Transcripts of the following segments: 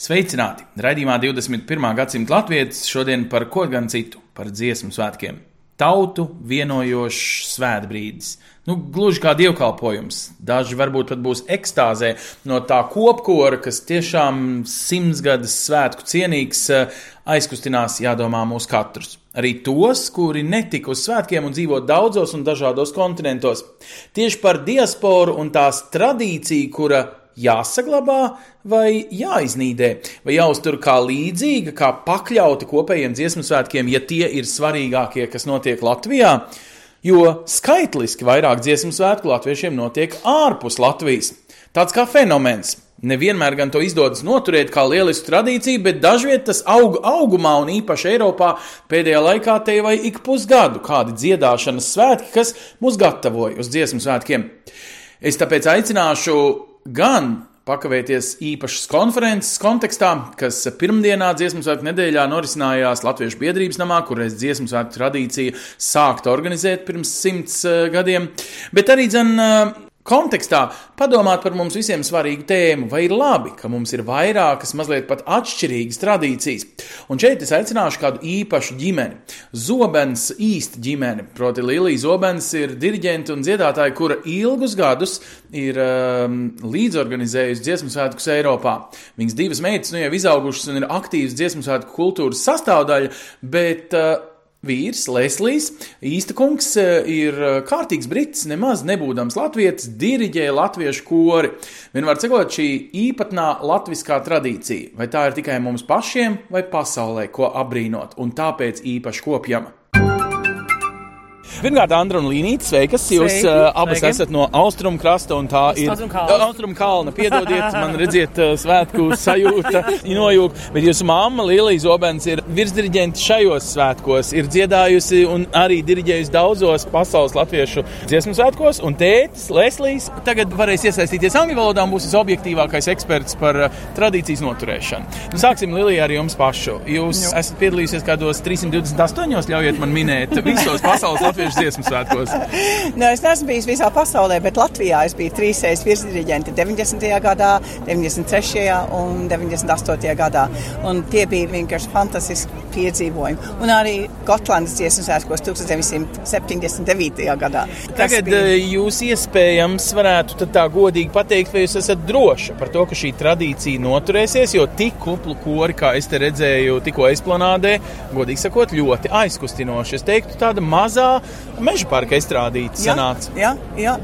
Sveicināti! Radījumā 21. gadsimta latvietis šodien par ko gan citu, par dziesmu svētkiem. Tautu vienojošs svētbrīdis. Nu, gluži kā dievkalpojums. Daži varbūt pat būs ekstāzē no tā kopkora, kas tiešām simtsgades svētku cienīgs, eh, aizkustinās, jādomā, mūs katrus. Arī tos, kuri netika uz svētkiem un dzīvo daudzos un dažādos kontinentos. Tieši par diasporu un tās tradīciju, kura jāsaglabā vai jāiznīdē, vai jāuztur kā līdzīga, kā pakļauta kopējiem dziesmu svētkiem, ja tie ir svarīgākie, kas notiek Latvijā. Jo skaitliski vairāk dziesmu svētku latviešiem notiek ārpus Latvijas. Tāds kā fenomens. Nevienmēr gan to izdodas noturēt kā lielisku tradīciju, bet dažviet tas aug augumā un īpaši Eiropā pēdējā laikā te vai ik pusgadu kādi dziedāšanas svētki, kas mūs gatavoja uz dziesmu svētkiem. Es tāpēc aicināšu gan pakavēties īpašas konferences kontekstā, kas pirmdienā dziesmu svētku nedēļā norisinājās Latviešu biedrības namā, kur reiz dziesmu svētku tradīcija sākta organizēt pirms simts eh, gadiem, bet arī dzen eh, kontekstā padomāt par mums visiem svarīgu tēmu, vai ir labi, ka mums ir vairākas, mazliet pat atšķirīgas tradīcijas. Un šeit es aicināšu kādu īpašu ģimeni. Zobens īsta ģimene, proti Lilija Zobens ir diriģente un dziedātāja, kura ilgus gadus ir um, līdzorganizējusi dziesmu svētkus Eiropā. Viņas divas meitas nu jau izaugušas un ir aktīvas dziesmu svētku kultūras sastāvdaļa, bet uh, Vīrs, Leslijs, īsta kungs ir kārtīgs brits, nemaz nebūdams latvietis, diriģēja latviešu kori. Vienmēr sakot, šī īpatnā latviskā tradīcija, vai tā ir tikai mums pašiem vai pasaulē, ko apbrīnot, un tāpēc īpaši kopjama. Pirmkārt, Andra un Līnīte, sveikas! Jūs Sveiki, uh, abas sveiki. esat no Austrum krasta, un tā ir Austrum kalna. Austrum kalna. Piedodiet, man redziet, uh, svētku sajūta, nojūg. Bet jūsu mamma, Līlija Zobens, ir virsdiriģente šajos svētkos, ir dziedājusi un arī diriģējusi daudzos pasaules latviešu dziesmu svētkos, un tētis, Leslijs, tagad varēs iesaistīties angļu valodā un būs visobjektīvākais eksperts par uh, tradīcijas noturēšanu. Nu, sāksim, Līlija, ar jums pašu. Jūs Jo. esat piedalījusies kādos 328, ļaujiet man minēt, visos pasaules latviešu dziesmu svētkos. Nu, es neesmu bijis visā pasaulē, bet Latvijā es biju trīs reizes virsdiriģente 90. gadā, 93. un 98. gadā. Un tie bija vienkārši fantastiski piedzīvojumi. Un arī Gotlandes dziesmu svētkos 1979. gadā. Tas Tagad bija- bija... jūs iespējams varētu tā godīgi pateikt, vai jūs esat droši par to, ka šī tradīcija noturēsies, jo tik kuplu kori, kā es te redzēju, tikko aizplanādē, godīgi sakot, ļoti aizkustinoši. Es teiktu, tāda mazā meža parka izstrādīta sanāca. Jā, jā.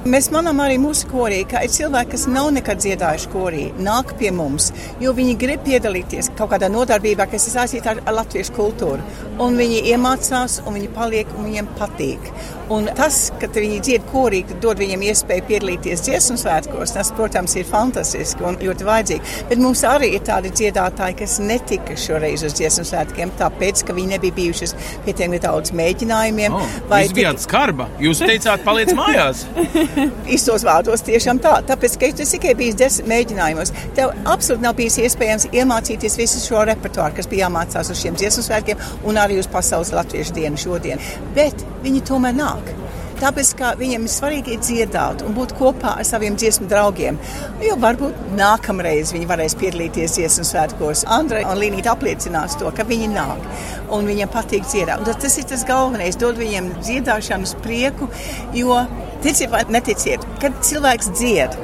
Mēs manām arī mūsu korī, ka ir cilvēki, kas nav nekad dziedājuši korī, nāk pie mums, jo viņi grib piedalīties kaut kādā nodarbībā, kas ir saistīta ar, latviešu kultūru. Un viņi iemācās, un viņi paliek, un viņiem patīk. Un tas, ka viņi dzied korī, dod viņiem iespēju piedalīties dziesmu svētkos, tas, protams, ir fantastiski un ļoti vajadzīgi. Bet mums arī ir tādi dziedātāji, kas netika šoreiz uz dziesmu svētkiem, tāpēc, ka viņi nebija bijušas pietiekami daudz mēģinājumiem. Oh, vai jūs bijāt skarba. Jūs teicāt, paliec mājās. Īstos vārdos tiešām tā. Tāpēc, ka tas tikai bija desmit mēģinājumos, tev absolūti nav bijis iespējams iemācīties visu šo repertuāru, kas bija jāmācās uz šiem dziesmu svētkiem un arī uz Pasaules Latviešu dienu šodien. Bet viņi tomēr nāk. Tāpēc, viņiem ir svarīgi dziedāt un būt kopā ar saviem dziesmu draugiem. Jo varbūt nākamreiz viņi varēs piedalīties dziesmu svētkos. Andra un Līnija apliecinās to, ka viņi nāk un viņiem patīk dziedāt. Un tas- tas ir tas galvenais, dod viņiem dziedāšanas prieku, jo ticiet vai neticiet, kad cilvēks dzied,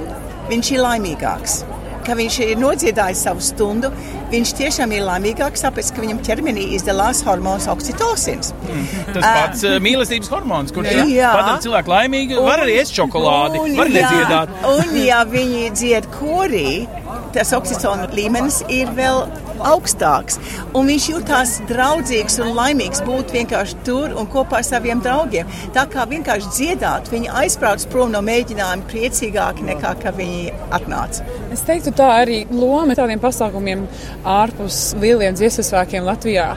viņš ir laimīgāks. Ka viņš ir nodziedājis savu stundu, viņš tiešām ir laimīgāks, tāpēc, ka viņam ķermenī izdalās hormons oksitocins. Tas pats uh, mīlestības hormons, kurš padara cilvēku laimīgu. Var arī ēst šokolādi, Un, var jā, nedziedāt. Un, ja viņi dzied korī, tas oksitocina līmenis ir vēl augstāks. Un viņš jutās draudzīgs un laimīgs būt vienkārši tur un kopā ar saviem draugiem. Tā kā vienkārši dziedāt, viņi aizbrauc prom no mēģinājuma priecīgāki nekā viņi atnāca. Es teiktu, tā arī loma tādiem pasākumiem ārpus lieliem dziesmu svēkiem Latvijā.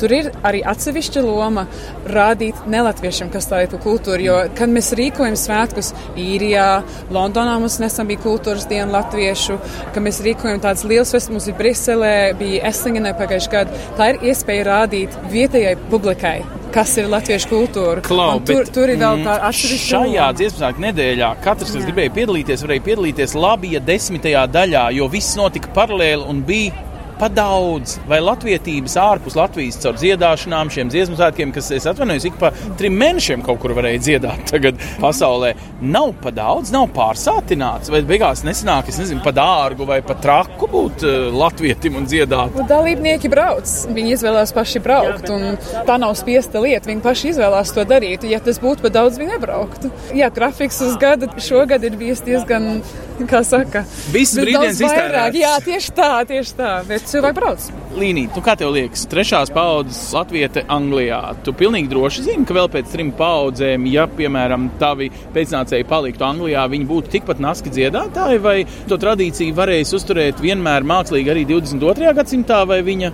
Tur ir arī atsevišķa loma rādīt nelatviešiem, kas tā ir pa kultūru. Jo, kad mēs rīkojam svētkus īrijā, Londonā mums nesen bija kultūras diena latviešu, kad mēs rīkojam tādas liels festivāls, mums bija Briselē, bija Eslingenē pagājušajā gadā. Tā ir iespēja rādīt vietējai publikai kas ir latviešu kultūra. Klau, tur, bet, tur ir vēl mm, tā atsevišķa. Šajā dziesmu nedēļā katrs, kas gribēja piedalīties, varēja piedalīties labi, ja desmitajā daļā, jo viss notika paralēli un bija pa daudz, vai latvietības ārpus Latvijas caur dziedāšanām, šiem dziesmu svētkiem, kas, es atvainojos, ik pa trim mēnešiem kaut kur varēja dziedāt tagad pasaulē, nav pa daudz, nav pārsātināts, vai beigās nesanāk, es nezinu, pa dārgu vai pa traku būt uh, latvietim un dziedāt. Nu, Dalībnieki brauc. Viņi izvēlās paši braukt. un Tā nav spiesta lieta. Viņi paši izvēlās to darīt. Ja tas būtu par daudz, viņi nebrauktu. Jā, grafiks uz gada šogad ir bijis diezgan, kā saka, bet brīvdienas iztērēts. Jā, tieši tā, tieši tā. Bet cilvēki brauc. Līnija, tu kā tev liekas, trešās paudzes latviete Anglijā? Tu pilnīgi droši zini, ka vēl pēc trim paudzēm, ja, piemēram, tavi pēcnācēji paliktu Anglijā, viņi būtu tikpat naski dziedātāji, vai to tradīciju varēs uzturēt vienmēr mākslīgi arī 22. gadsimtā, vai viņa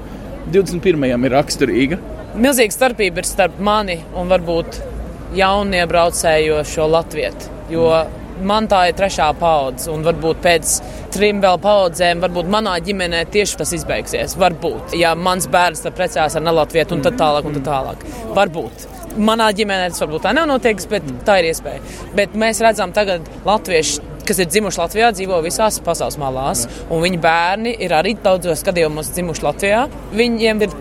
21. ir raksturīga? Milzīga starpība ir starp mani un varbūt jauniebraucējošo latviešu. Jo man tā ir trešā paudze, un varbūt pēc trim vēl paudzēm, varbūt manā ģimenē tieši tas izbeigsies. Varbūt, ja mans bērns tad precās ar nelatviešu, un tad tālāk, un tad tālāk. Varbūt. Manā ģimenē tas varbūt tā nav notiekts, bet tā ir iespēja. Bet mēs redzam tagad latviešu. Kas ir dzimuši Latvijā, dzīvo visās pasaules malās, un viņu bērni ir arī daudzos gadījumos dzimuši Latvijā. Viņiem ir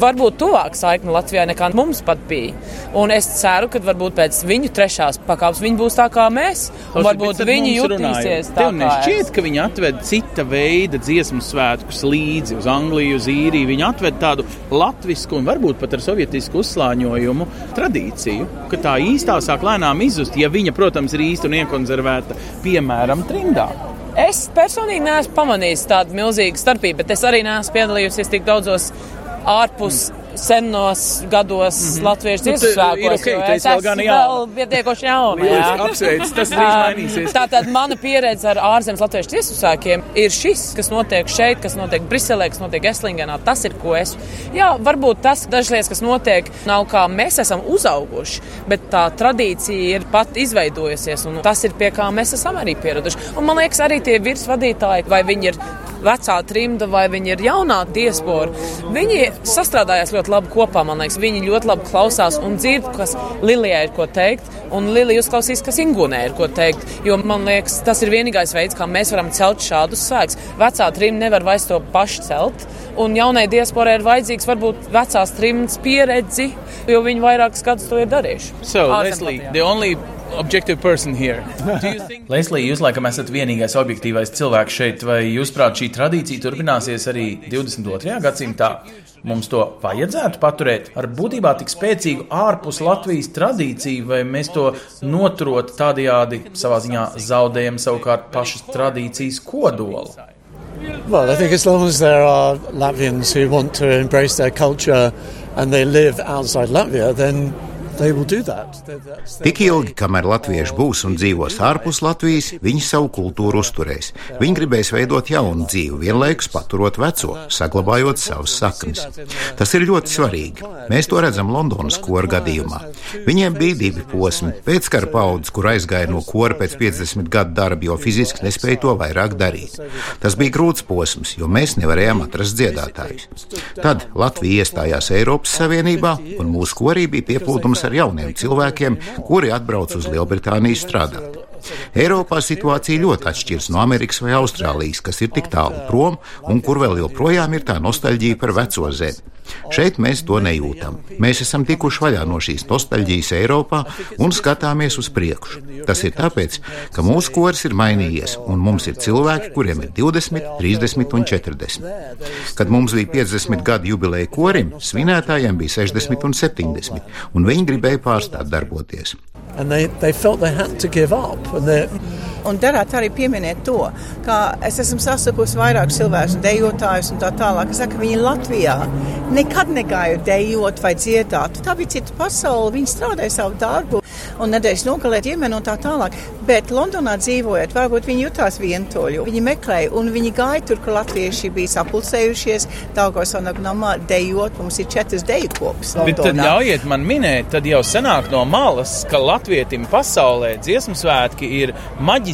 varbūt tuvāk saikne Latvijai nekā mums pat bija. Un es ceru, ka varbūt pēc viņu trešās pakāpes viņi būs tā kā mēs. Un varbūt viņi jutīsies tā Tev nešķiet, ka viņi atved cita veida dziesmu svētkus līdzi uz Angliju, uz īriju. Viņi atved tādu latvisku un varbūt pat ar sovietisku uzslāņojumu tradīciju, ka tā īstā sāk lēnām izzust, ja viņa, protams, ir īsta un iekonservēta, piemēram, trimdā. Es personīgi neesmu pamanījis tādu milzīgu starpību, bet es arī neesmu piedalījusies tik daudzos ārpus senos gados mm -hmm. latviešu Nu, dziesmu tu- ir svētkos. ok, jo es vēl esmu jauna. vēl pietiekoši jauna. Jā. apsveic, tas Um, mainīsies. Tātad mana pieredze ar ārzemes latviešu dziesmu svētkiem ir šis, kas notiek šeit, kas notiek Briselē, kas notiek Eslingenā. Tas ir, ko es. Jā, varbūt tas dažas lietas, kas notiek, nav kā mēs esam uzauguši, bet tā tradīcija ir pat izveidojusies, un tas ir pie kā mēs esam arī pieraduši. Un man liekas, arī tie virsvadītāji, vai viņi ir vecā trimda vai viņi ir jaunā diaspora. Viņi sastrādājās ļoti labi kopā, man liekas. Viņi ļoti labi klausās un dzird, kas Lilijai ir ko teikt, un Lilija uzklausīs, kas Ingūnē ir ko teikt. Jo man liekas, tas ir vienīgais veids, kā mēs varam celt šādus svēkus. Vecā trimda nevar vairs to paši celt, un jaunai diasporai ir vajadzīgs varbūt vecās trimdas pieredzi, jo viņi vairākus gadus to ir darījuši. So, Leslie, the only. Think... Leslie, jūs laikam esat vienīgais objektīvais cilvēks šeit, vai jūs prāt šī tradīcija turpināsies arī 22. gadsimtā? Mums to vajadzētu paturēt ar būtībā tik spēcīgu ārpus Latvijas tradīciju, vai mēs to noturot tādajādi savā ziņā zaudējam savukārt pašas tradīcijas kodolu? Well, I think as long as there are Latvians who want to embrace their culture and they live outside Latvia, then Tik ilgi, kamēr latvieši būs un dzīvos ārpus Latvijas, viņi savu kultūru uzturēs. Viņi gribēs veidot jaunu dzīvi, vienlaikus paturot veco, saglabājot savas saknes. Tas ir ļoti svarīgi. Mēs to redzam Londonas kora gadījumā. Viņiem bija divi posmi. Pēckara paudzes, kur aizgāja no kora pēc 50 gadu darba, jo fiziski nespēja to vairāk darīt. Tas bija grūts posms, jo mēs nevarējām atrast dziedātājus. Tad Latvija iestājās Eiropas Savienībā, un mūsu korī bija pieplūdums ar jauniem cilvēkiem, kuri atbrauc uz Lielbritāniju strādāt. Eiropā situācija ļoti atšķiras no Amerikas vai Austrālijas, kas ir tik tālu prom un kur vēl joprojām ir tā nostalģija par veco zemi. Šeit mēs to nejūtam. Mēs esam tikuši vaļā no šīs nostalģijas Eiropā un skatāmies uz priekšu. Tas ir tāpēc, ka mūsu kurs ir mainījies, un mums ir cilvēki, kuriem ir 20, 30 un 40. Kad mums bija 50 gadu jubileja korim, svinētājiem bija 60 un 70, un viņi gribēja pārstāt darboties. And they, they felt they had to give up. And they, Un darāt arī pieminiet to, ka es esmu sastikusi vairāk cilvēku dejotājus un tā tālāk. Es saku, viņi Latvijā nekad negāja dejot vai dziedāt. Tā bija cita pasaule, viņi strādāja savu darbu un nedēļas nogalē ģimeni un tā tālāk. Bet Londonā dzīvojot, varbūt viņi jutās vientuļi. Viņi meklēja un viņi gāja tur, kur latvieši bija sapulcējušies, Daugos un Agnamā dejot. Mums ir četras deju kopas. Bet tad ļaujiet man minēt, tad jau senāk no malas, ka latvietim pasaulē dziesmu svētki ir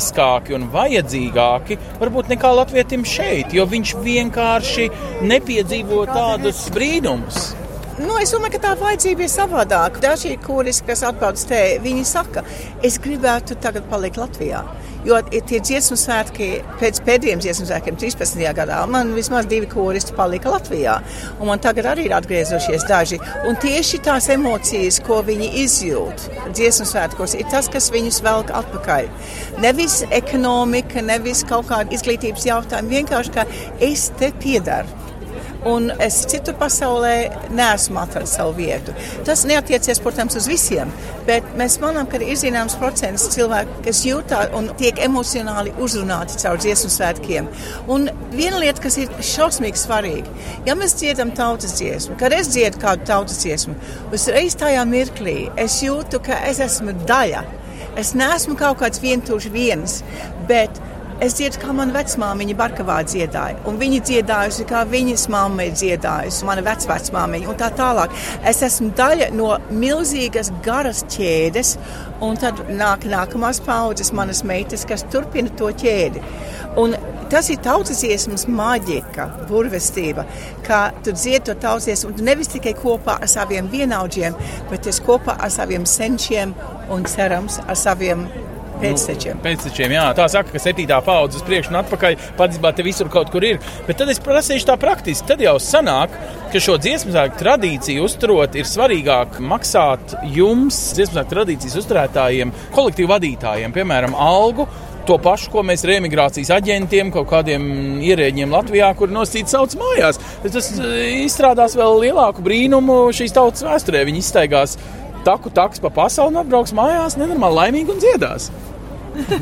maģiskāki un vajadzīgāki varbūt nekā latvietim šeit, jo viņš vienkārši nepiedzīvo tādus brīnumus. Nu, es domāju, ka tā vajadzība ir savādāka. Daži kūristi, kas atbalsta te, viņi saka, es gribētu tagad palikt Latvijā. Jo tie dziesmu svētki pēc pēdējiem dziesmu svētkiem, 13. gadā, man vismaz divi kūristi palika Latvijā. Un man tagad arī ir atgriezušies daži. Un tieši tās emocijas, ko viņi izjūt dziesmu svētkos, ir tas, kas viņus velk atpakaļ. Nevis ekonomika, nevis kaut kāda izglītības jautājuma, vienkārši, ka es te piedaru un es citur pasaulē neesmu atradis savu vietu. Tas neatiecies, protams, uz visiem, bet mēs manām, ka ir zināms procents cilvēku, kas jūtā un tiek emocionāli uzrunāti caur dziesmu svētkiem. Un viena lieta, kas ir šausmīgi svarīga, ja mēs dziedam tautas dziesmu, kad es dziedu kādu tautas dziesmu, uzreiz tajā mirklī es jūtu, ka es esmu daļa. Es neesmu kaut kāds vientuļš viens, bet Es dziedu, kā mana vecmāmiņa Barkavā dziedāja. Un viņa dziedājusi, kā viņas mamma ir dziedājusi, mana vecmāmiņa un tā tālāk. Es esmu daļa no milzīgas garas ķēdes, un tad nāk nākamās paudzes, manas meitas, kas turpina to ķēdi. Un tas ir tautas dziesmas maģika, burvestība, kā tu dziedi to tautas dziesmu, un tu nevis tikai kopā ar saviem vienaudžiem, bet es kopā ar saviem senčiem un cerams ar saviem Pēctečiem. Nu, pēctečiem, jā. Tā saka, ka septītā paudze uz priekšu un atpakaļ patiesībā te visur kaut kur ir. Bet tad es prasīšu tā praktiski. Tad jau sanāk, ka šo dziesmu svētku tradīciju uzturot ir svarīgāk maksāt jums, dziesmu svētku tradīcijas uzturētājiem, kolektīvu vadītājiem, piemēram, algu to pašu, ko mēs remigrācijas aģentiem, kaut kādiem ierēģiem Latvijā, kur nosacīti sauc mājās. Tas eh, izstrādās vēl lielāku brīnumu šīs tautas vēsturē. Viņi iztaigās taku taks pa pasauli atbrauks mājās nenormāli laimīgi un dziedās.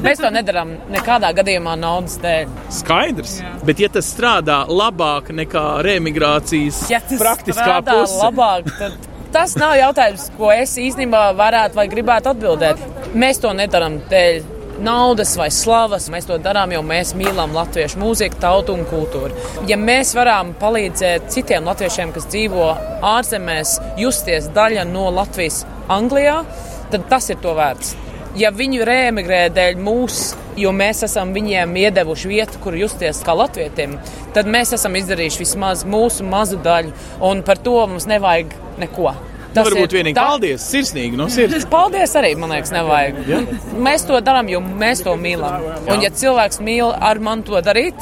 Mēs to nedarām nekādā gadījumā naudas dēļ. Skaidrs. Jā. Bet, ja tas strādā labāk nekā remigrācijas ja praktiskā puse, labāk, tad tas nav jautājums, ko es īstenībā varētu vai gribētu atbildēt. Mēs to nedarām dēļ naudas vai slavas. Mēs to darām, jo mēs mīlam latviešu mūziku, tautu un kultūru. Ja mēs varam palīdzēt citiem latviešiem, kas dzīvo ārzemēs, justies daļa no Latvijas Anglijā, tad tas ir to vērts ja viņu reemigrē dēļ mūsu, jo mēs esam viņiem iedevuši vietu, kur justies kā latvietiem, tad mēs esam izdarījuši vismaz mūsu mazu daļu, un par to mums nevajag neko. Tas varbūt vienīgi tā... paldies, sirsnīgi no sirds. Paldies arī, man liekas, nevajag. Ja? Mēs to darām, jo mēs to mīlam. Un ja cilvēks mīl ar mani to darīt,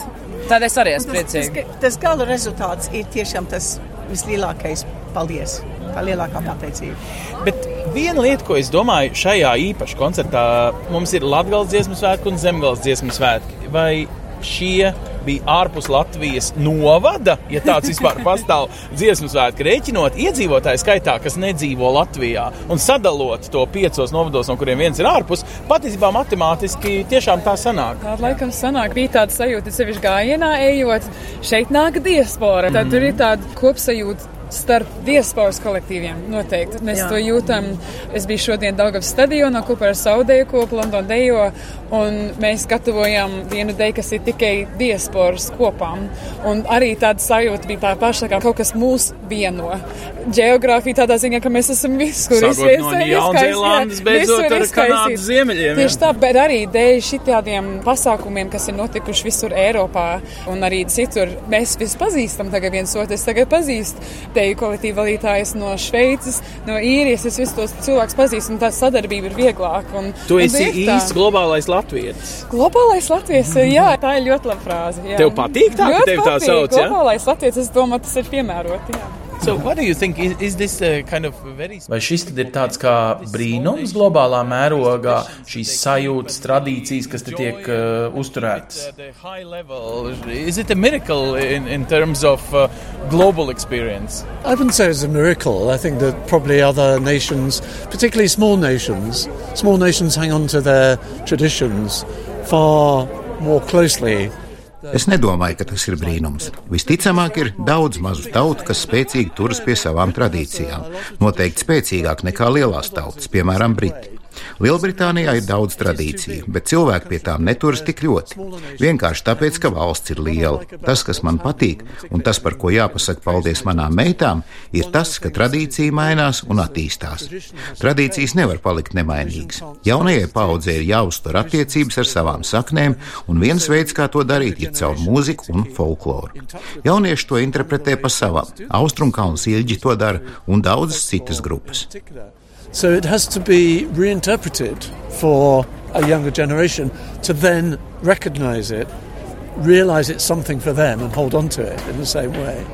tad es arī esmu priecīgs. Tas, tas, tas gala rezultāts ir tiešām tas vislielākais paldies. Tā lielākā pateicība. Bet viena lieta, ko es domāju, šajā īpašā koncertā mums ir Latvijas dziesmu svētki un Zemgales dziesmu svētki. Vai šie bija ārpus Latvijas novada, ja tāds vispār pastāv dziesmu svētki, rēķinot iedzīvotāju skaitā, kas nedzīvo Latvijā, un sadalot to piecos novados, no kuriem viens ir ārpus, patiesībā matemātiski tiešām tā sanāk. Tāda laikam sanāk, bija tāda sajūta, sevišķi gājienā ejot, šeit nāk diaspora, tad mm. tur ir tāda kopsajūta starp diasporas kolektīviem. Noteikti. Mēs Jā. to jūtam. Es biju šodien Daugavas stadionā kopā ar Saudeju kopu London Dejo, un mēs gatavojam vienu deju, kas ir tikai diasporas kopām. Un arī tāda sajūta bija tā paša, kā kaut kas mūs vieno. Geogrāfija tādā ziņā, ka mēs esam visur. Jaunzēlandes, beidzot ar Kanādas ziemeļiem. Tieši tā, bet arī dēļ šitādiem pasākumiem, kas ir notikuši visur Eiropā un arī citur. Mēs visi pazīstam tagad viens otru, es tagad pazīstu teju kolektīvu vadītājus no Šveices, no īrijas. Es visus tos cilvēkus pazīstu, un tā sadarbība ir vieglāka. Un, tu esi īsts globālais latvietis. Globālais latvietis, jā, tā ir ļoti laba frāze. Jā. Tev patīk tā, ka tev tā sauc? Globālais ja? latvietis, es domāju, tas ir piemēroti. Jā. So think, is, is kind of very... Vai šis ir tāds kā brīnums globālā mērogā, šīs sajūtas, tradīcijas, kas te tiek uh, uzturētas? Is it a miracle in, in terms of uh, global experience? I wouldn't say it's a miracle. I think that probably other nations, particularly small nations, small nations hang on to their traditions far more closely Es nedomāju, ka tas ir brīnums. Visticamāk, ir daudz mazu tautu, kas spēcīgi turas pie savām tradīcijām. Noteikti spēcīgāk nekā lielās tautas, piemēram, Briti. Lielbritānijā ir daudz tradīciju, bet cilvēki pie tām neturas tik ļoti. Vienkārši tāpēc, ka valsts ir liela. Tas, kas man patīk, un tas, par ko jāpasaka paldies manām meitām, ir tas, ka tradīcija mainās un attīstās. Tradīcijas nevar palikt nemainīgas. Jaunajai paudzei ir jāuztur attiecības ar savām saknēm, un viens veids, kā to darīt, ir caur mūziku un folkloru. Jaunieši to interpretē pa savam. Austrumkalns ilģi to dara un daudzas citas grupas. So it has to be reinterpreted for a younger generation to then recognize it, realize it's something for them, and hold on to it in the same way.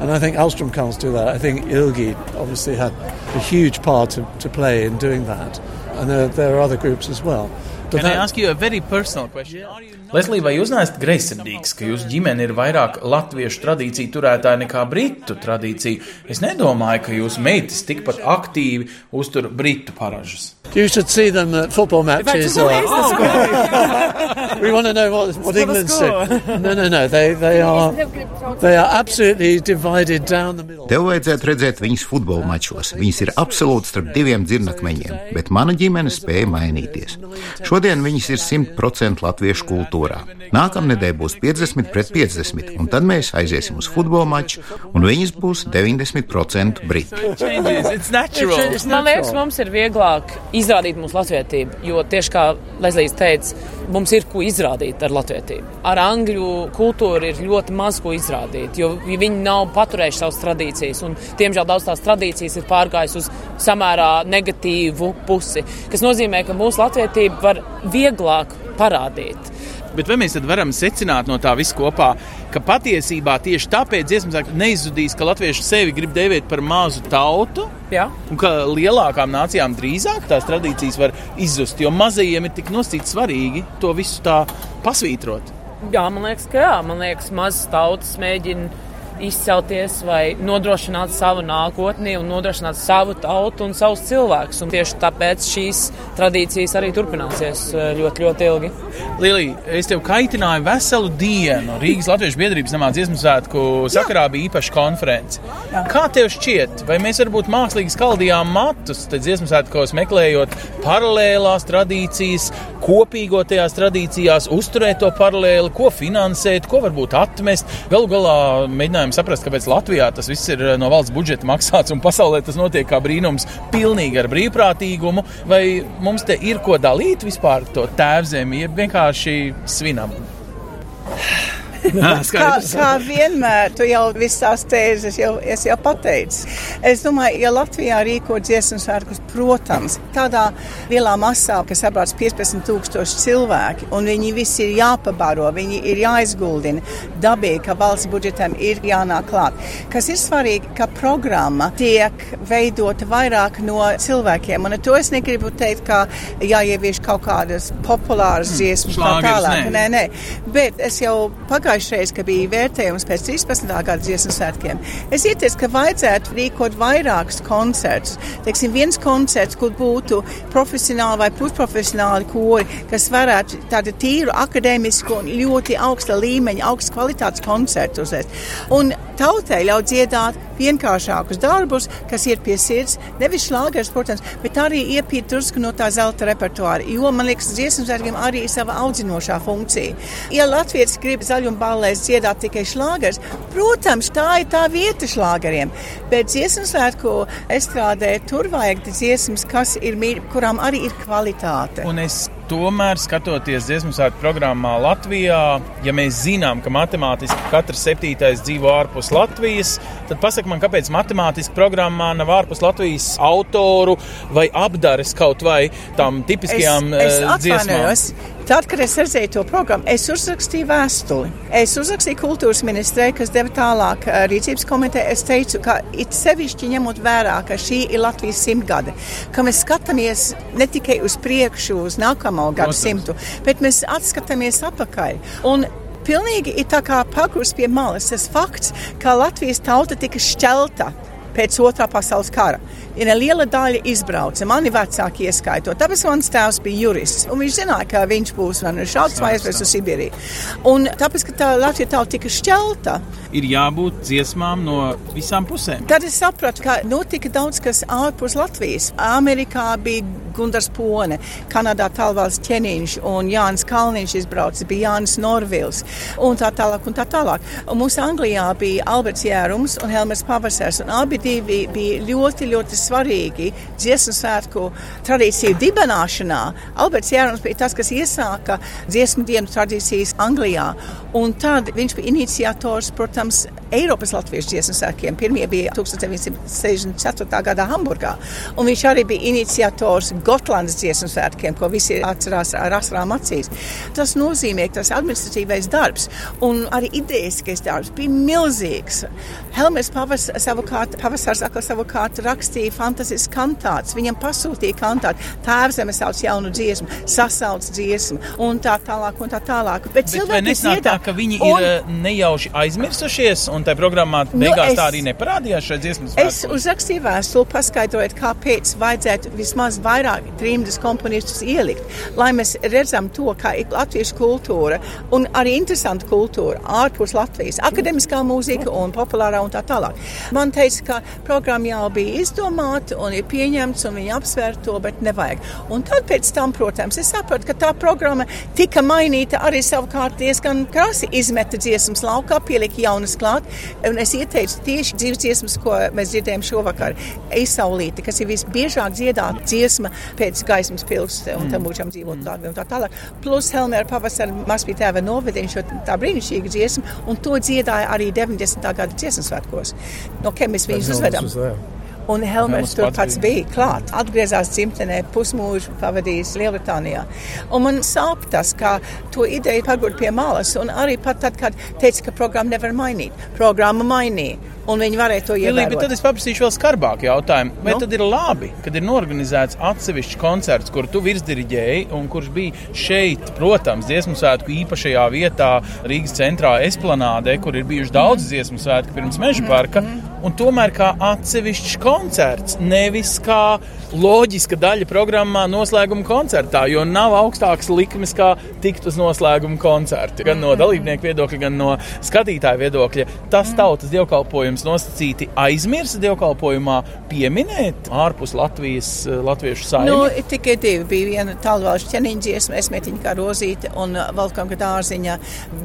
And I think Alstrom Karls do that. I think Ilgi obviously had a huge part to, to play in doing that. And there, there are other groups as well. But Can that, I ask you a very personal question? Leslija, vai jūs neesat greizsirdīgs, ka jūsu ģimene ir vairāk latviešu tradīciju turētāja nekā britu tradīciju? Es nedomāju, ka jūsu meitas tikpat aktīvi uztur britu paražas. You should see them at football matches. Or, oh, we want to know what, what England's doing. No, no, no. They, they, are, they are absolutely divided down the middle. Tev vajadzētu redzēt viņas futbola mačos. Viņas ir absolūti starp diviem dzirnakmeņiem, bet mana ģimene spēja mainīties. Šodien viņas ir 100% latviešu kultūrā. Nākamnedēļ būs 50 pret 50, un tad mēs aiziesim uz futbola maču, un viņas būs 90% briti. Man liekas, mums ir vieglāk izrādīt mūsu latvietību. Jo tieši kā Lezlīs teica, mums ir ko izrādīt ar latvietību. Ar angļu kultūru ir ļoti maz ko izrādīt, jo viņi nav paturējuši savas tradīcijas. Un, diemžēl daudz tās tradīcijas ir pārgājusi uz samērā negatīvu pusi, kas nozīmē, ka mūsu latvietība var vieglāk parādīt. Bet vai mēs varam secināt no tā visa kopā, ka patiesībā tieši tāpēc dziesmas neizudīs, ka latvieši sevi grib dēvēt par mazu tautu? Jā. Un ka lielākām nācijām drīzāk tās tradīcijas var izzust, jo mazajiem ir tik nosacīti svarīgi to visu tā pasvītrot. Jā, man liekas, ka jā. Man liekas, mazas tautas mēģina izcelties vai nodrošināt savu nākotni un nodrošināt savu tautu un savus cilvēkus. Un tieši tāpēc šīs tradīcijas arī turpināsies eh, ļoti, ļoti ilgi. Lilija, es tev kaitināju veselu dienu. Rīgas Latviešu biedrības namā dziesmu svētku sakarā bija īpaša konference. Jā. Kā tev šķiet, vai mēs varbūt mākslīgi skaldījām matus dziesmu svētkos, meklējot paralēlās tradīcijas, kopīgo tajās tradīcijās, uzturēt to paralēli, ko finansēt, ko varbūt atmest? Galu galā mēģinājām mēģinājām saprast, kāpēc Latvijā tas viss ir eh, no valsts budžeta maksāts un pasaulē tas notiek kā brīnums, pilnīgi ar brīvprātīgumu. Vai mums te ir ko dalīt vispār to tēvzemi, ja vienkārši svinam? kā, kā vienmēr, tu jau visas tēzes jau, jau pateici. Es domāju, ja Latvijā rīko dziesmu svētkus, protams, tādā lielā masā, kas sabrāc 15 tūkstoši cilvēki, un viņi visi ir jāpabaro, viņi ir jāizguldina. Dabīgi, ka valsts budžetam ir jānāk klāt. Kas ir svarīgi, ka programma tiek veidota vairāk no cilvēkiem, un to es negribu teikt, ka jāievieš kaut kādas populāras hmm. dziesmas, kā tālāk. Nē, nē, bet es jau pagājušajā pagājušajā, kad bija vērtējums pēc 13. gada dziesmu svētkiem, es ieteicu, ka vajadzētu rīkot vairākus koncertus. Teiksim, viens koncerts, kur būtu profesionāli vai pusprofesionāli kori, kas varētu tādu tīru akadēmisku un ļoti augsta līmeņa, augsta kvalitātes koncertu uzvest. Un tautai ļaut dziedāt vienkāršākus darbus, kas ir pie sirds, nevis šlāgers, protams, bet arī iepīt drusku no tā zelta repertuāra, jo, man liekas, dziesmu zērgiem arī ir sava audzinošā funkcija. Ja Latvijas grib zaļumu ballēs dziedāt tikai šlāgers. Protams, tā ir tā vieta šlāgeriem, bet dziesmu svētku estrādē tur vajag dziesmas, kas ir, kurām arī ir kvalitāte. Un es Tomēr, skatoties dziesmu svētku programmā Latvijā, ja mēs zinām, ka matemātiski katrs septītais dzīvo ārpus Latvijas, tad pasak man, kāpēc matemātiski programmā nav ārpus Latvijas autoru vai apdares kaut vai tām tipiskajām es, es dziesmām. Tad, kad es redzēju to programmu, es uzrakstīju vēstuli. Es uzrakstīju kultūras ministrei, kas deva tālāk uh, rīcības komiteja. Es teicu, ka it sevišķi ņemot vērā, ka šī ir Latvijas simtgade, ka mēs skatāmies ne tikai uz priekšu, uz nākamo gadsimtu, bet mēs atskatāmies atpakaļ. Un pilnīgi ir tā kā pagurs pie malas tas fakts, ka Latvijas tauta tika šķelta pēc otrā pasaules kara. Ir liela daļa izbrauca, mani vecāki ieskaitot. Tāpēc mans tēvs bija jurists, un viņš zināja, ka viņš būs vai nu šauts vai aizvest uz Sibīriju. Un tāpēc, ka tā Latvija tauta tika šķelta, Ir jābūt dziesmām no visām pusēm. Tad es sapratu, ka notika daudz kas ārpus Latvijas. Amerikā bija Gunārs Pone, Kanādā Talvāls Čeniņš un Jānis Kalniņš izbraucis, bija Jānis Norvils un tā tālāk un tā tālāk. Un mums Anglijā bija Alberts Jērums un Helmers Pavasars, un abi divi bija ļoti, ļoti svarīgi dziesmu svētku tradīciju dibināšanā. Alberts Jērums bija tas, kas iesāka dziesmu dienu tradīcijas Anglijā, un tad viņš bija iniciators, protams, Eiropas latviešu dziesmu svētkiem. Pirmie bija 1964. gadā Hamburgā, un viņš arī bija iniciators Gotlandes dziesmu svētkiem, ko visi atcerās ar asrām acīs. Tas nozīmē, ka tas administratīvais darbs un arī idejiskais darbs bija milzīgs. Helmers Pavas, savukārt, Pavasars atkal savukārt rakstīja fantasisks kantāts. Viņam pasūtīja kantātu. Tēvzeme sauc jaunu dziesmu, sasauc dziesmu un tā tālāk un tā tālāk. Bet, Bet nesnāk tā, ka viņi un... ir eh, nejauši aizmirsušies, un tajā programmā beigās nu, es, tā arī neparādījās šajā dziesmas svētkos? Es uzrakstīju vēstuli, paskaidrojot, kāpēc vajadzētu vismaz vairāk trījus komponistus ielikt, lai mēs redzam to, kā ir latviešu kultūra un arī interesanta kultūra ārpus Latvijas, akademiskā mūzika un populārā un tā tālāk. Man teica, ka programma jau bija izdomāta un ir pieņemts un viņi apsver to, bet nevajag. Un tad pēc tam, protams, es sapratu, ka tā programma tika mainīta arī savukārt diezgan krasi izmeta dziesmas laukā, pielika jaunas klāt. Es ieteicu tieši dzīves dziesmas, ko mēs dzirdējām šovakar, Eisaulīti, kas ir visbiežāk dziedāta dziesma pēc gaismas pilsētas un tam būšam dzīvot dārgi un tā tālāk. Plus Helmēra pavasara mazpīt tēva novediņš, šo tā brīnišķīga dziesma, un to dziedāja arī 90. gada dziesmas svētkos. No kiem mēs viņus uzvedam? Un Helmers tur pats bija klāt. Atgriezās dzimtenē, pusmūžu pavadījis Lielbritānijā. Un man sāp tas, ka to ideju pagurt pie malas. Un arī pat tad, kad teica, ka programmu nevar mainīt. Programma mainīja. Un viņi varēja to ievērot. Bet tad es paprasīšu vēl skarbāku jautājumu. Vai nu? tad ir labi, kad ir norganizēts atsevišķs koncerts, kur tu virsdiriģēji un kurš bija šeit, protams, dziesmu svētku īpašajā vietā, Rīgas centrā, Esplanādē, kur ir bijuši daudz mm. dziesmu svētku pirms meža parka, mm un tomēr kā atsevišķs koncerts, nevis kā loģiska daļa programmā noslēguma koncertā, jo nav augstākas likmes kā tikt uz noslēguma koncertu. Gan no dalībnieku viedokļa, gan no skatītāju viedokļa. Tas tautas dievkalpojums nosacīti aizmirsa dievkalpojumā pieminēt ārpus Latvijas latviešu saimnes. Nu, tikai divi bija viena tālvalšu ķeniņa dziesma, esmetiņa kā rozīte un valkam, kad ārziņā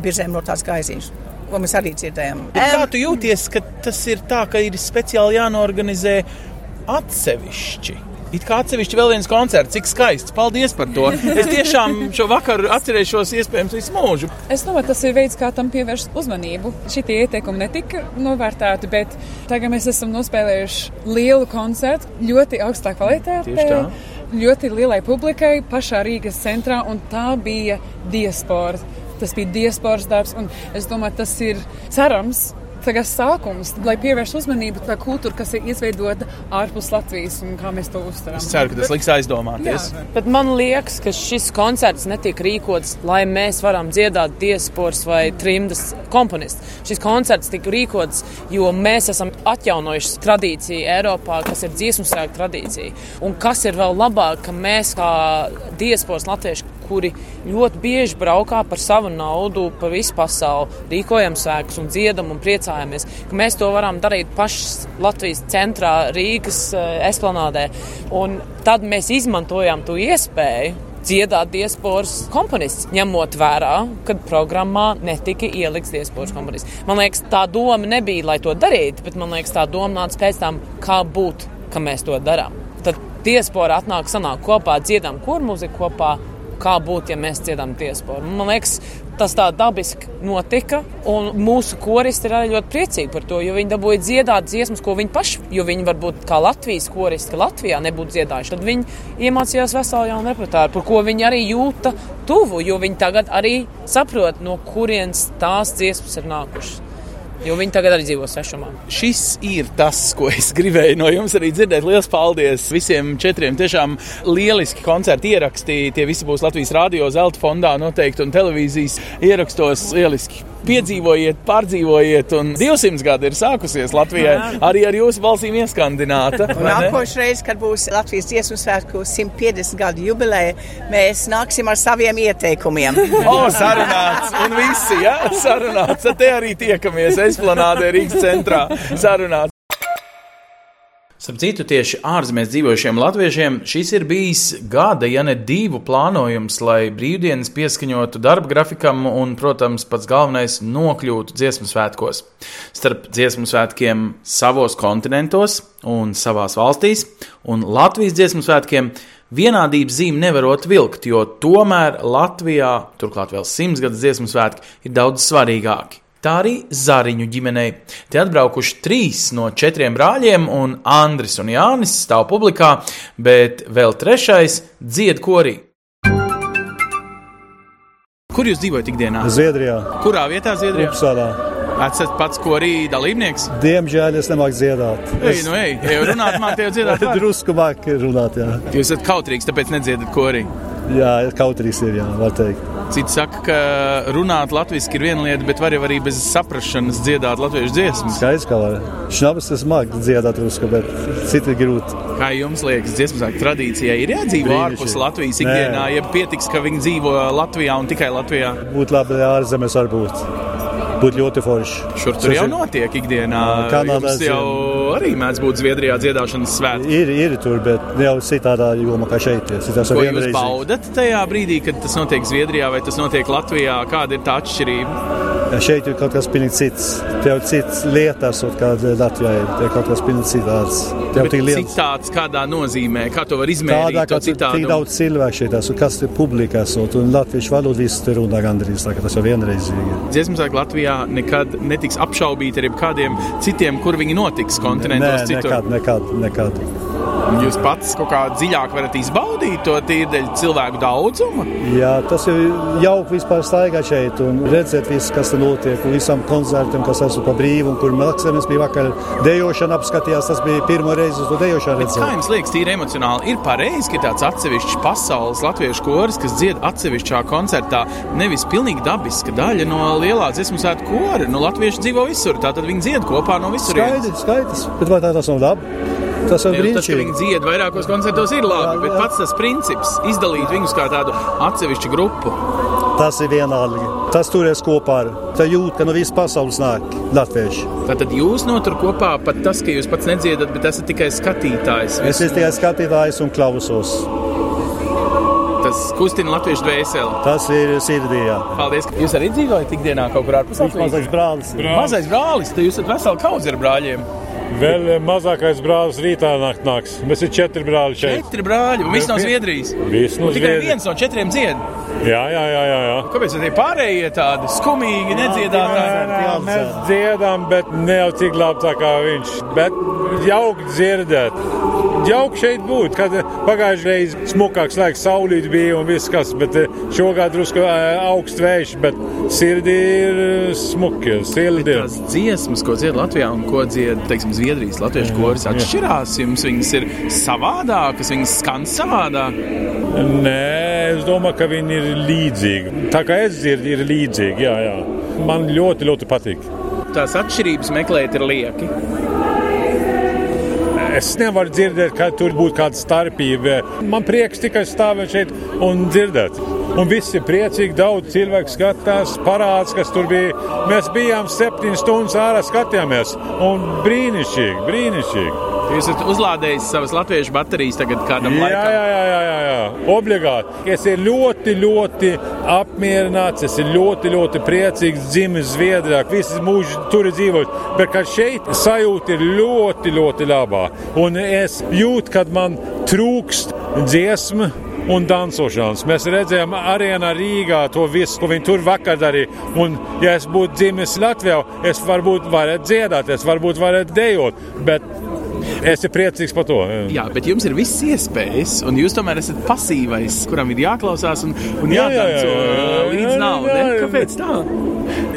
birzēm no tās gaiziņas ko mēs arī dzirdējām. Bet kā tu jūties, ka tas ir tā, ka ir speciāli jānorganizē atsevišķi? It kā atsevišķi vēl viens koncerts, cik skaists. Paldies par to. Es tiešām šo vakaru atcerēšos iespējams visu mūžu. Es domāju, tas ir veids, kā tam pievērst uzmanību. Šitie ieteikumi netika novērtēti, bet tagad mēs esam nospēlējuši lielu koncertu, ļoti augstā kvalitātē. Ļoti lielai publikai pašā Rīgas centrā, un tā bija diaspora. Tas bija diasporas darbs, un es domāju, tas ir cerams, tagad sākums, lai pievērstu uzmanību tā kultūra, kas ir izveidota ārpus Latvijas un kā mēs to uztveram. Es ceru, ka tas liks aizdomāties. Jā. Bet man liekas, ka šis koncerts netiek rīkots, lai mēs varam dziedāt diasporas vai trimdas komponistus. Šis koncerts tika rīkots, jo mēs esam atjaunojuši tradīciju Eiropā, kas ir dziesmu sēklu tradīcija. Un kas ir vēl labāk, ka mēs kā diasporas latvieši kuri ļoti bieži braukā par savu naudu pa visu pasauli, rīkojam svēkus un dziedam un priecājamies, ka mēs to varam darīt pašas Latvijas centrā, Rīgas esplanādē. Un tad mēs izmantojam to iespēju dziedāt diasporas komponists, ņemot vērā, ka programmā netika ielikts diasporas komponists. Man liekas, tā doma nebija, lai to darītu, bet man liekas, tā doma nāca pēc tam, kā būt, ka mēs to darām. Tad diaspora atnāk, sanāk kopā, dziedam kurmūziku kopā kā būtu, ja mēs dziedam diasporu. Man liekas, tas tā dabiski notika, un mūsu koristi ir arī ļoti priecīgi par to, jo viņi dabūja dziedāt dziesmas, ko viņi paši, jo viņi varbūt kā Latvijas koristi, ka Latvijā nebūtu dziedājuši, tad viņi iemācījās veselu jaunu repertuāru, par ko viņi arī jūta tuvu, jo viņi tagad arī saprot, no kurienes tās dziesmas ir nākušas. Jo viņi tagad arī dzīvo svešumā. Šis ir tas, ko es gribēju no jums arī dzirdēt. Lielas paldies visiem četriem. Tiešām lieliski koncerti ieraksti. Tie visi būs Latvijas Rādio Zelta fondā noteikti un televīzijas ierakstos. Lieliski piedzīvojiet, pārdzīvojiet, un 200 gadi ir sākusies Latvijai. Arī ar jūsu balsīm ieskandināta. Nākošais kad būs Latvijas dziesmu svētku 150 gadu jubileja, mēs nāksim ar saviem ieteikumiem. o, sarunāts! Un visi, ja? sarunāts. Tad te arī tiekamies Esplanādē Rīgas centrā. Sarunāts. Starp citu, tieši ārzemēs dzīvojušiem latviešiem šis ir bijis gada, ja ne divu plānojums, lai brīvdienas pieskaņotu darba grafikam un, protams, pats galvenais - nokļūtu dziesmu svētkos. Starp dziesmu svētkiem savos kontinentos un savās valstīs, un Latvijas dziesmu svētkiem vienādības zīme nevarot vilkt, jo tomēr Latvijā, turklāt vēl simtsgadus dziesmu svētki, ir daudz svarīgāki. Tā arī Zariņu ģimenei. Te atbraukuši trīs no četriem brāļiem, un Andris un Jānis stāv publikā, bet vēl trešais dzied korī. Kur jūs dzīvojat ikdienā? Zviedrijā. Kurā vietā Zviedrijā? Upsalā. Esat pats korī dalībnieks? Diemžēl es nemāku dziedāt. Ej, nu ej, jau runāt, mākslinieks jau dziedāt. Drusku māk runāt, jā. Jūs esat kautrīgs, tāpēc nedziedat korī. Jā, kautrīgs ir, jā, var teikt. Citi saka, ka runāt latviešu ir viena lieta, bet var arī bez saprašanas dziedāt latviešu dziesmas. Skaidrs, ka var. Šnabas tas māk dziedāt rusku, bet citi ir grūti. Kā jums liekas, dziesmu sākt tradīcijai ir jādzīvo ārpus Latvijas ikdienā, ja pietiks, ka viņi dzīvo Latvijā un tikai Latvijā? Būtu labi, ja ārzemēs var būt būtu ļoti forši. Šur tur jau notiek ikdienā. Kanādā jau arī mēdz būt Zviedrijā dziedāšanas svētki. Ir, ir tur, bet jau citādā jomā kā šeit. Tas Ko jūs baudat tajā brīdī, kad tas notiek Zviedrijā vai tas notiek Latvijā? Kāda ir tā atšķirība? Šeit ir kaut kas pilnīgi cits. Te jau cits lietas, kāda Latvijā ir. Te kaut kas pilnīgi citāds. Te jau tik liels. Citāds kādā nozīmē, kā to var izmērīt? Tādā, ka tik daudz cilvēku šeit esmu, kas te publikā esot, un latviešu valodu viss te runā gandrīz, tā ka tas jau vienreizīgi. Dziesmu sāk Latvijā nekad netiks apšaubīti ar kādiem citiem, kur viņi notiks kontinentos. Nē, nekad, nekad, nekad. Jūs pats kaut kā dziļāk varat izbaudīt to tīrdeļ cilvēku daudzumu? Jā, tas ir jauki vispār staigāt šeit un redzēt visu, kas te notiek, un visam koncertam, kas esmu pa brīvu, un kur Maksimens bija vakar dejošana apskatījās, tas bija pirmo reizi uz to dejošanu. Kā jums liekas, tīri emocionāli, ir pareizi, ka tāds atsevišķs pasaules latviešu koris, kas dzied atsevišķā koncertā, nevis pilnīgi dabiska daļa no lielā dziesmu svētku kora, nu latvieši dzīvo visur, tātad viņi dzied kopā no visur. Skaidrs, skaidrs, bet vai tā tas nav labi? Tas ir brīnišķīgi. Tas, ka viņi dzied vairākos koncertos, ir labi, jā, jā. bet pats tas princips - izdalīt viņus kā tādu atsevišķu grupu. Tas ir vienalga. Tas turies kopā ar tā jūt, ka no visas pasaules nāk latvieši. Tātad jūs notur kopā pat tas, ka jūs pats nedziedat, bet esat tikai skatītājs. Es esmu tikai skatītājs un klausos. Tas kustina latviešu dvēseli. Tas ir sirdī. Jā. Paldies. Jūs arī dzīvojat ikdienā kaut kur ārpus Latvijas? Mazais brālis. brālis. Mazais brālis. Tad jūs esat veseli kaudzi ar brāļiem. Vēl mazākais brālis rītā nakt nāks. Mēs esam četri brāļi šeit. Četri brāļi, un viss no Zviedrijas. Viss no un tikai viens no četriem dzied. Jā, jā, jā. jā, jā. Kāpēc tie pārējie tādi skumīgi, nedziedātāji? Mēs dziedām, bet ne jau tik labi tā kā viņš. Bet jauki dzirdēt. Jauki šeit būt, kad pagājušajā reizē smukāks laiks, saulīt bija un viss kas, bet šogad drusku augsts vējš, bet sirdī ir smuki. Sirdī. Tās dziesmas, ko dzied Latvijā un ko dzied, teiksim, Zviedrijas latviešu koris, atšķirās jums, viņas ir savādākas, viņas skan savādāk. Nē, es domāju, ka viņi ir līdzīgi. Tā kā es dzirdu, ir līdzīgi, jā, jā. Man ļoti, ļoti patīk. Tās atšķirības meklēt ir lieki. Es nevaru dzirdēt, ka tur būtu kāda starpība. Man prieks tikai stāvēt šeit un dzirdēt. Un viss ir priecīgi, daudz cilvēku skatās, parāds, kas tur bija. Mēs bijām septiņas stundas ārā, skatījāmies. Un brīnišķīgi, brīnišķīgi. Jūs esat uzlādējis savas latviešu baterijas tagad kādam jā, laikam? Jā, jā, jā, jā, jā. obligāti. Es esmu ļoti, ļoti apmierināts, es esmu ļoti, ļoti priecīgs, dzimis Zviedrijā, visi mūži tur dzīvojis. Bet šeit sajūta ir ļoti, ļoti labā. Un es jūtu, kad man trūkst dziesmu un dansošanas. Mēs redzējām arēnā Rīgā to visu, ko viņi tur vakar darīja. Un, ja es būtu dzimis Latvijā, es varbūt varētu dziedāt, es varbūt varētu dejot, bet Es esmu priecīgs par to. Jā, bet jums ir visas iespējas, un jūs tomēr esat pasīvais, kuram ir jāklausās un, un jādanco jā, jā, jā, līdz naudai. Kāpēc tā?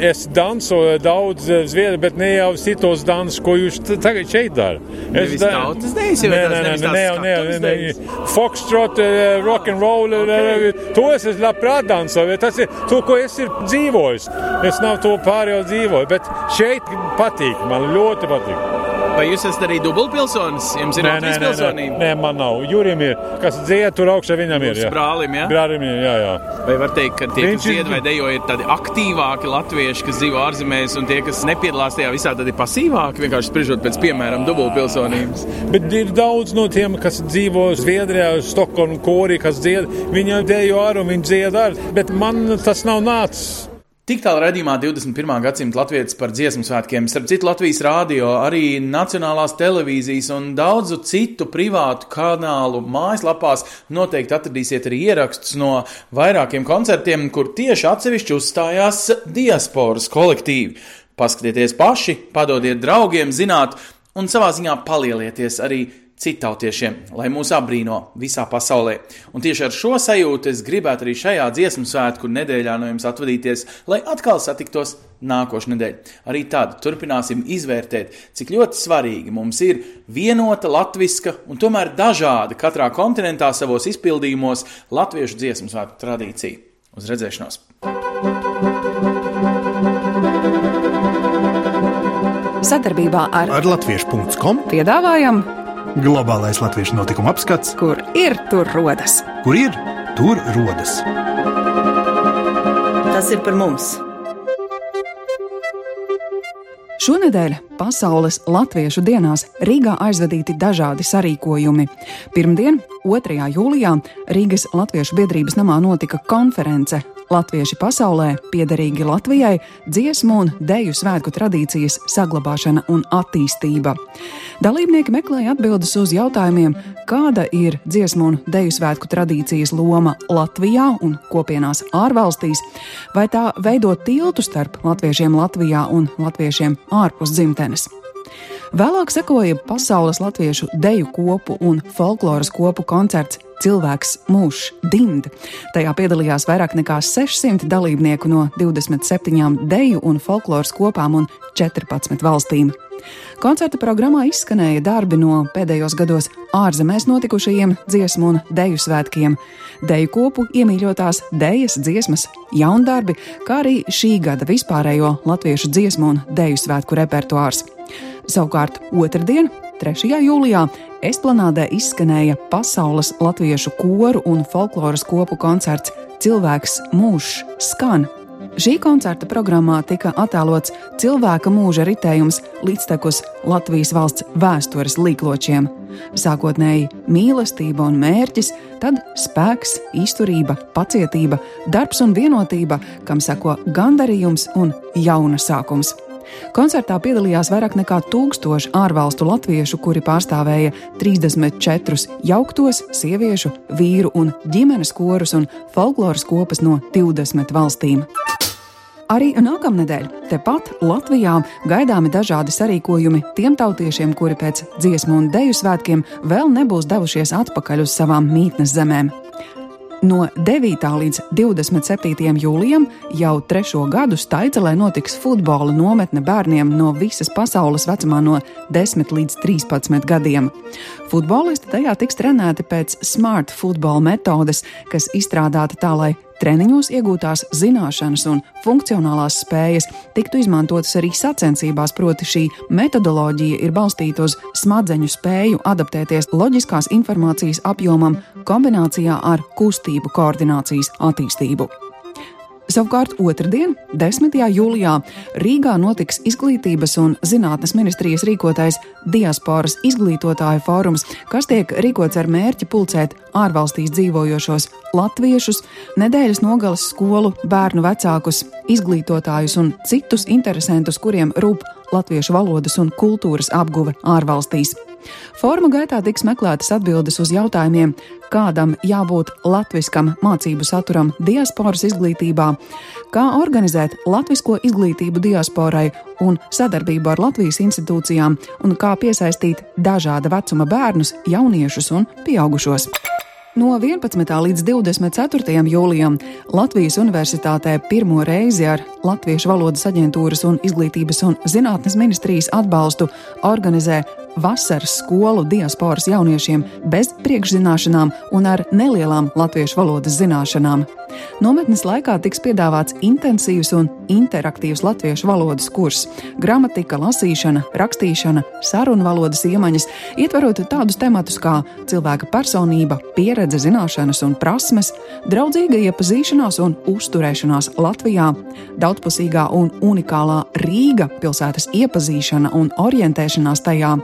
Es dansoju daudz zviedru, bet ne jau citos dansus, ko jūs tagad šeit darat. Es domāju, ka tas neizsaka. Nē, nē, nē, nē, nē, nē, nē. Foxtrot, rock and roll, okay. to es esmu labprāt dansoju. Tas ir to, ko es ir dzīvojis. Es nav to pārējo dzīvoju, bet šeit patīk, man ļoti patīk. Vai jūs esat arī dubultpilsonis? Jums ir Latvijas pilsonība? Nē, man nav. Jurim ir, kas dzied tur augšā, viņam ir. Jā. Brālim, jā? Brālim ir, jā, jā. Vai var teikt, ka tie, Viņš kas dzied vai dejo, ir tādi aktīvāki latvieši, kas dzīvo ārzemēs, un tie, kas nepiedalās tajā visā, tad ir pasīvāki, vienkārši spriežot pēc, piemēram, dubultpilsonības? Bet ir daudz no tiem, kas dzīvo Zviedrijā, Stokholmā, Korī, kas dzied, viņi dejo ar un viņi dzied ar, bet man tas nav nācis. Tik tālu redzījumā 21. gadsimta latvijas par dziesmu svētkiem, starp citu Latvijas rādio, arī Nacionālās televīzijas un daudzu citu privātu kanālu mājaslapās noteikti atradīsiet arī ierakstus no vairākiem koncertiem, kur tieši atsevišķi uzstājās diasporas kolektīvi. Paskatieties paši, padodiet draugiem, zināt un savā ziņā palielieties arī citautiešiem, lai mūs apbrīno visā pasaulē. Un tieši ar šo sajūtu es gribētu arī šajā dziesmu svētku nedēļā no jums atvadīties, lai atkal satiktos nākošais nedēļa. Arī tad turpināsim izvērtēt, cik ļoti svarīgi mums ir vienota, latviska un tomēr dažāda katrā kontinentā savos izpildījumos latviešu dziesmu svētku tradīcija. Uz redzēšanos! Sadarbībā ar, ar Latviešu.com piedāvājam Globālais latviešu notikuma apskats, kur ir tur rodas. Kur ir tur rodas? Tas ir par mums! Šonadēļ Pasaules Latviešu dienās Rīgā aizvadīti dažādi sarīkojumi. Pirmdien, 2. jūlijā, Rīgas Latviešu biedrības namā notika konference Latvieši pasaulē, piederīgi Latvijai, dziesmu un deju svētku tradīcijas saglabāšana un attīstība. Dalībnieki meklēja atbildes uz jautājumiem, kāda ir dziesmu un deju svētku tradīcijas loma Latvijā un kopienās ārvalstīs, vai tā veido tiltu starp latviešiem Latvijā un latviešiem ārpus dzimtenes. Vēlāk sekoja pasaules latviešu deju kopu un folkloras kopu koncerts Cilvēks mūžs Dind. Tajā piedalījās vairāk nekā 600 dalībnieku no 27 deju un folkloras kopām un 14 valstīm. Koncerta programmā izskanēja darbi no pēdējos gados ārzemēs notikušajiem dziesmu un deju svētkiem, deju kopu iemīļotās dejas, dziesmas, jaundarbi, kā arī šī gada vispārējo latviešu dziesmu un deju svētku repertuārs. Savukārt otrdien, 3. jūlijā, Esplanādē izskanēja pasaules latviešu koru un folkloras kopu koncerts Cilvēks mūžs skan. Šī koncerta programmā tika attēlots cilvēka mūža ritējums līdztekus Latvijas valsts vēstures līkločiem. Sākotnēji mīlestība un mērķis, tad spēks, izturība, pacietība, darbs un vienotība, kam seko gandarījums un jauna sākums. Koncertā piedalījās vairāk nekā tūkstoši ārvalstu latviešu, kuri pārstāvēja 34 jauktos, sieviešu, vīru un ģimenes korus un folkloras kopas no 20 valstīm. Arī nākamnedēļ tepat Latvijā gaidāmi dažādi sarīkojumi tiem tautiešiem, kuri pēc dziesmu un deju svētkiem vēl nebūs devušies atpakaļ uz savām mītnes zemēm. No 9. līdz 27. jūlijam jau trešo gadu Staicelē notiks futbola nometne bērniem no visas pasaules vecumā no 10 līdz 13 gadiem. Futbolisti tajā tiks trenēti pēc smart futbola metodes, kas izstrādāta tā, lai treniņos iegūtās zināšanas un funkcionālās spējas tiktu izmantotas arī sacensībās, proti šī metodoloģija ir balstīta uz smadzeņu spēju adaptēties loģiskās informācijas apjomam kombinācijā ar kustību koordinācijas attīstību. Savukārt otrdien, 10. jūlijā, Rīgā notiks Izglītības un zinātnes ministrijas rīkotais diasporas izglītotāju fórums, kas tiek rīkots ar mērķi pulcēt ārvalstīs dzīvojošos latviešus, nedēļas nogales skolu, bērnu vecākus, izglītotājus un citus interesantus, kuriem rūp latviešu valodas un kultūras apguve ārvalstīs. Formu gaitā tiks meklētas atbildes uz jautājumiem, kādam jābūt latviskam mācību saturam diasporas izglītībā, kā organizēt latvisko izglītību diasporai un sadarbību ar Latvijas institūcijām, un kā piesaistīt dažāda vecuma bērnus, jauniešus un pieaugušos. No 11. līdz 24. jūlijam Latvijas Universitātē pirmo reizi ar Latviešu valodas aģentūras un Izglītības un zinātnes ministrijas atbalstu organizē vasaras skolu diasporas jauniešiem bez priekšzināšanām un ar nelielām latviešu valodas zināšanām. Nometnes laikā tiks piedāvāts intensīvs un interaktīvs latviešu valodas kurs, gramatika, lasīšana, rakstīšana, sarunu valodas iemaņas, ietverot tādus tematus kā cilvēka personība, pieredze, zināšanas un prasmes, draudzīga iepazīšanās un uzturēšanās Latvijā, daudzpusīgā un unikālā Rīga pilsētas iepazīšana un orientēšanās tajā,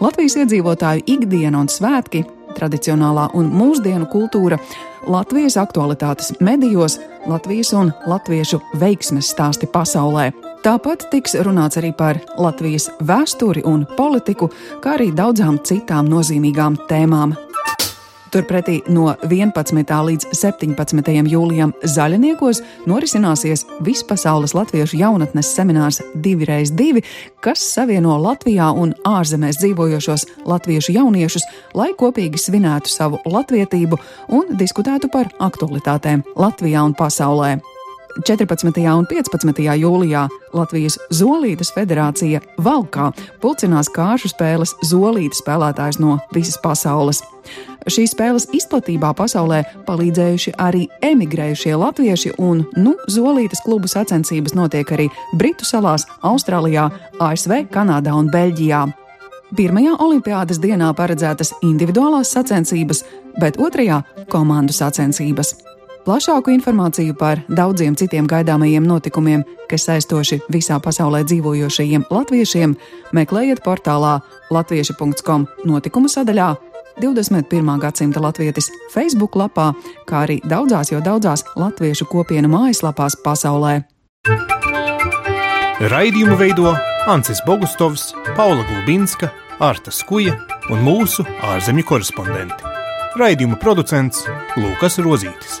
Latvijas iedzīvotāju ikdiena un svētki, tradicionālā un mūsdienu kultūra, Latvijas aktualitātes medijos, Latvijas un latviešu veiksmes stāsti pasaulē. Tāpat tiks runāts arī par Latvijas vēsturi un politiku, kā arī daudzām citām nozīmīgām tēmām. Turpretī no 11. līdz 17. jūlijam Zaļniekos norisināsies Vispasaules latviešu jaunatnes seminārs 2x2, kas savieno Latvijā un ārzemēs dzīvojošos latviešu jauniešus, lai kopīgi svinētu savu latvietību un diskutētu par aktualitātēm Latvijā un pasaulē. 14. un 15. jūlijā Latvijas Zolītas federācija Valkā pulcinās kāršu spēles Zolītas spēlētājs no visas pasaules. Šīs spēles izplatībā pasaulē palīdzējuši arī emigrējušie latvieši, un nu, Zolītas klubu sacensības notiek arī Britu salās, Austrālijā, ASV, Kanādā un Beļģijā. Pirmajā olimpiādas dienā paredzētas individuālās sacensības, bet otrajā - komandu sacensības. Plašāku informāciju par daudziem citiem gaidāmajiem notikumiem, kas saistoši visā pasaulē dzīvojošajiem latviešiem, meklējiet portālā latvieši.com notikumu sadaļā 21. gadsimta latvietis Facebook lapā, kā arī daudzās jau daudzās latviešu kopienu mājaslapās pasaulē. Raidījumu veido Ancis Bogustovs, Paula Gulbinska, Arta Skuja un mūsu ārzemju korespondenti. Raidījuma producents Lukas Rozītis.